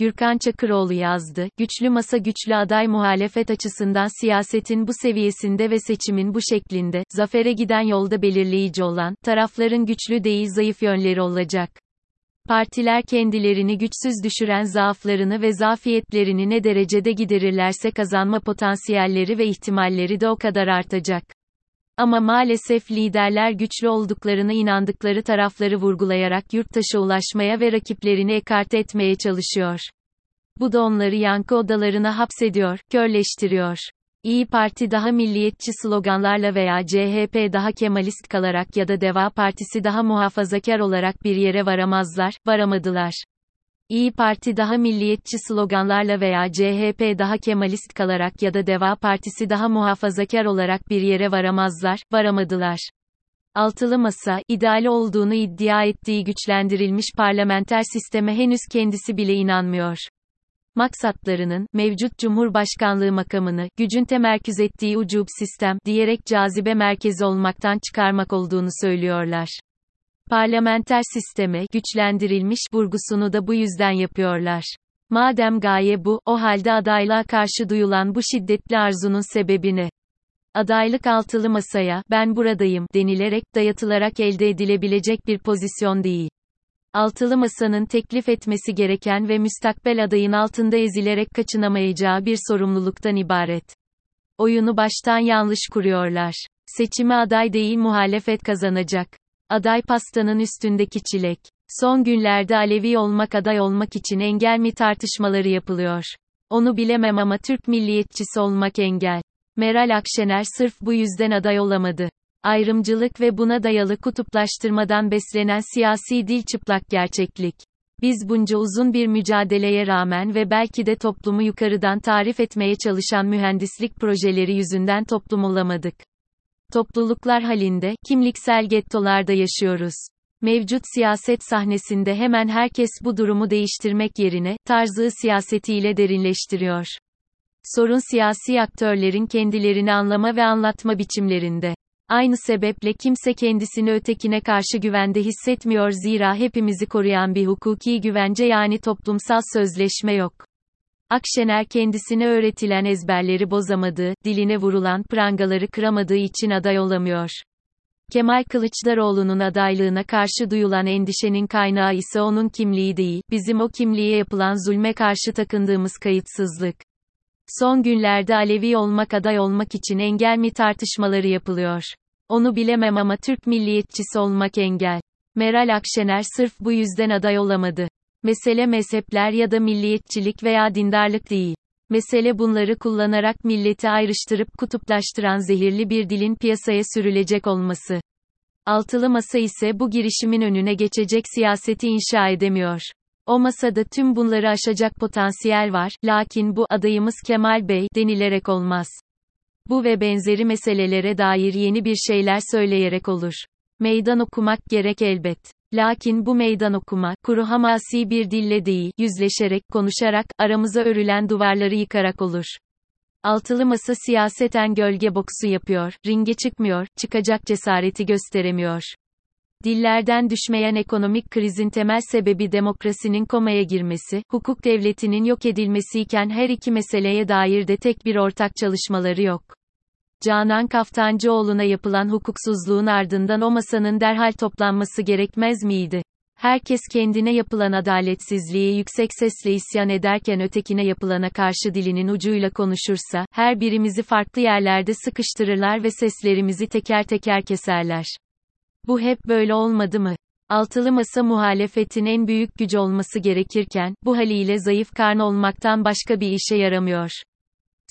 Gürkan Çakıroğlu yazdı. Güçlü masa güçlü aday muhalefet açısından siyasetin bu seviyesinde ve seçimin bu şeklinde, zafere giden yolda belirleyici olan, tarafların güçlü değil zayıf yönleri olacak. Partiler kendilerini güçsüz düşüren zaaflarını ve zafiyetlerini ne derecede giderirlerse kazanma potansiyelleri ve ihtimalleri de o kadar artacak. Ama maalesef liderler güçlü olduklarını inandıkları tarafları vurgulayarak yurttaşa ulaşmaya ve rakiplerini ekarte etmeye çalışıyor. Bu da onları yankı odalarına hapsediyor, körleştiriyor. İyi Parti daha milliyetçi sloganlarla veya CHP daha kemalist kalarak ya da Deva Partisi daha muhafazakar olarak bir yere varamazlar, varamadılar. İyi Parti daha milliyetçi sloganlarla veya CHP daha kemalist kalarak ya da Deva Partisi daha muhafazakar olarak bir yere varamazlar, varamadılar. Altılı Masa, ideali olduğunu iddia ettiği güçlendirilmiş parlamenter sisteme henüz kendisi bile inanmıyor. Maksatlarının, mevcut Cumhurbaşkanlığı makamını, gücün temerküz ettiği ucub sistem, diyerek cazibe merkezi olmaktan çıkarmak olduğunu söylüyorlar. Parlamenter sisteme güçlendirilmiş vurgusunu da bu yüzden yapıyorlar. Madem gaye bu, o halde adaylığa karşı duyulan bu şiddetli arzunun sebebini adaylık altılı masaya ben buradayım denilerek dayatılarak elde edilebilecek bir pozisyon değil. Altılı masanın teklif etmesi gereken ve müstakbel adayın altında ezilerek kaçınamayacağı bir sorumluluktan ibaret. Oyunu baştan yanlış kuruyorlar. Seçimi aday değil muhalefet kazanacak. Aday pastanın üstündeki çilek. Son günlerde Alevi olmak aday olmak için engel mi tartışmaları yapılıyor. Onu bilemem ama Türk milliyetçisi olmak engel. Meral Akşener sırf bu yüzden aday olamadı. Ayrımcılık ve buna dayalı kutuplaştırmadan beslenen siyasi dil çıplak gerçeklik. Biz bunca uzun bir mücadeleye rağmen ve belki de toplumu yukarıdan tarif etmeye çalışan mühendislik projeleri yüzünden toplum olamadık. Topluluklar halinde, kimliksel gettolarda yaşıyoruz. Mevcut siyaset sahnesinde hemen herkes bu durumu değiştirmek yerine, tarzı siyasetiyle derinleştiriyor. Sorun siyasi aktörlerin kendilerini anlama ve anlatma biçimlerinde. Aynı sebeple kimse kendisini ötekine karşı güvende hissetmiyor zira hepimizi koruyan bir hukuki güvence yani toplumsal sözleşme yok. Akşener kendisine öğretilen ezberleri bozamadığı, diline vurulan prangaları kıramadığı için aday olamıyor. Kemal Kılıçdaroğlu'nun adaylığına karşı duyulan endişenin kaynağı ise onun kimliği değil, bizim o kimliğe yapılan zulme karşı takındığımız kayıtsızlık. Son günlerde Alevi olmak aday olmak için engel mi tartışmaları yapılıyor. Onu bilemem ama Türk milliyetçisi olmak engel. Meral Akşener sırf bu yüzden aday olamadı. Mesele mezhepler ya da milliyetçilik veya dindarlık değil. Mesele bunları kullanarak milleti ayrıştırıp kutuplaştıran zehirli bir dilin piyasaya sürülecek olması. Altılı masa ise bu girişimin önüne geçecek siyaseti inşa edemiyor. O masada tüm bunları aşacak potansiyel var, lakin bu adayımız Kemal Bey denilerek olmaz. Bu ve benzeri meselelere dair yeni bir şeyler söyleyerek olur. Meydan okumak gerek elbet. Lakin bu meydan okuma, kuru hamasi bir dille değil, yüzleşerek, konuşarak, aramıza örülen duvarları yıkarak olur. Altılı masa siyaseten gölge boksu yapıyor, ringe çıkmıyor, çıkacak cesareti gösteremiyor. Dillerden düşmeyen ekonomik krizin temel sebebi demokrasinin komaya girmesi, hukuk devletinin yok edilmesiyken her iki meseleye dair de tek bir ortak çalışmaları yok. Canan Kaftancıoğlu'na yapılan hukuksuzluğun ardından o masanın derhal toplanması gerekmez miydi? Herkes kendine yapılan adaletsizliği yüksek sesle isyan ederken ötekine yapılana karşı dilinin ucuyla konuşursa, her birimizi farklı yerlerde sıkıştırırlar ve seslerimizi teker teker keserler. Bu hep böyle olmadı mı? Altılı masa muhalefetin en büyük gücü olması gerekirken, bu haliyle zayıf karn olmaktan başka bir işe yaramıyor.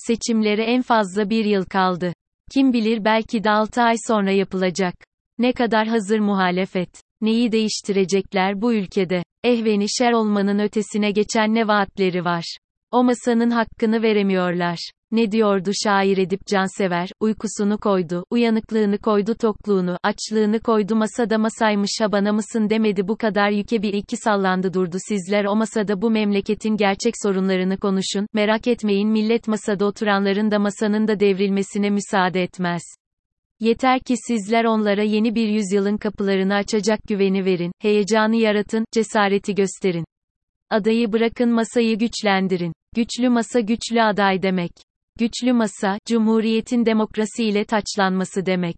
Seçimlere en fazla bir yıl kaldı. Kim bilir belki de 6 ay sonra yapılacak. Ne kadar hazır muhalefet. Neyi değiştirecekler bu ülkede? Ehveni şer olmanın ötesine geçen ne vaatleri var. O masanın hakkını veremiyorlar. Ne diyordu şair Edip Cansever, uykusunu koydu, uyanıklığını koydu tokluğunu, açlığını koydu masada masaymış ha bana mısın demedi bu kadar yüke bir iki sallandı durdu sizler o masada bu memleketin gerçek sorunlarını konuşun, merak etmeyin millet masada oturanların da masanın da devrilmesine müsaade etmez. Yeter ki sizler onlara yeni bir yüzyılın kapılarını açacak güveni verin, heyecanı yaratın, cesareti gösterin. Adayı bırakın masayı güçlendirin. Güçlü masa güçlü aday demek. Güçlü masa, Cumhuriyetin demokrasiyle taçlanması demek.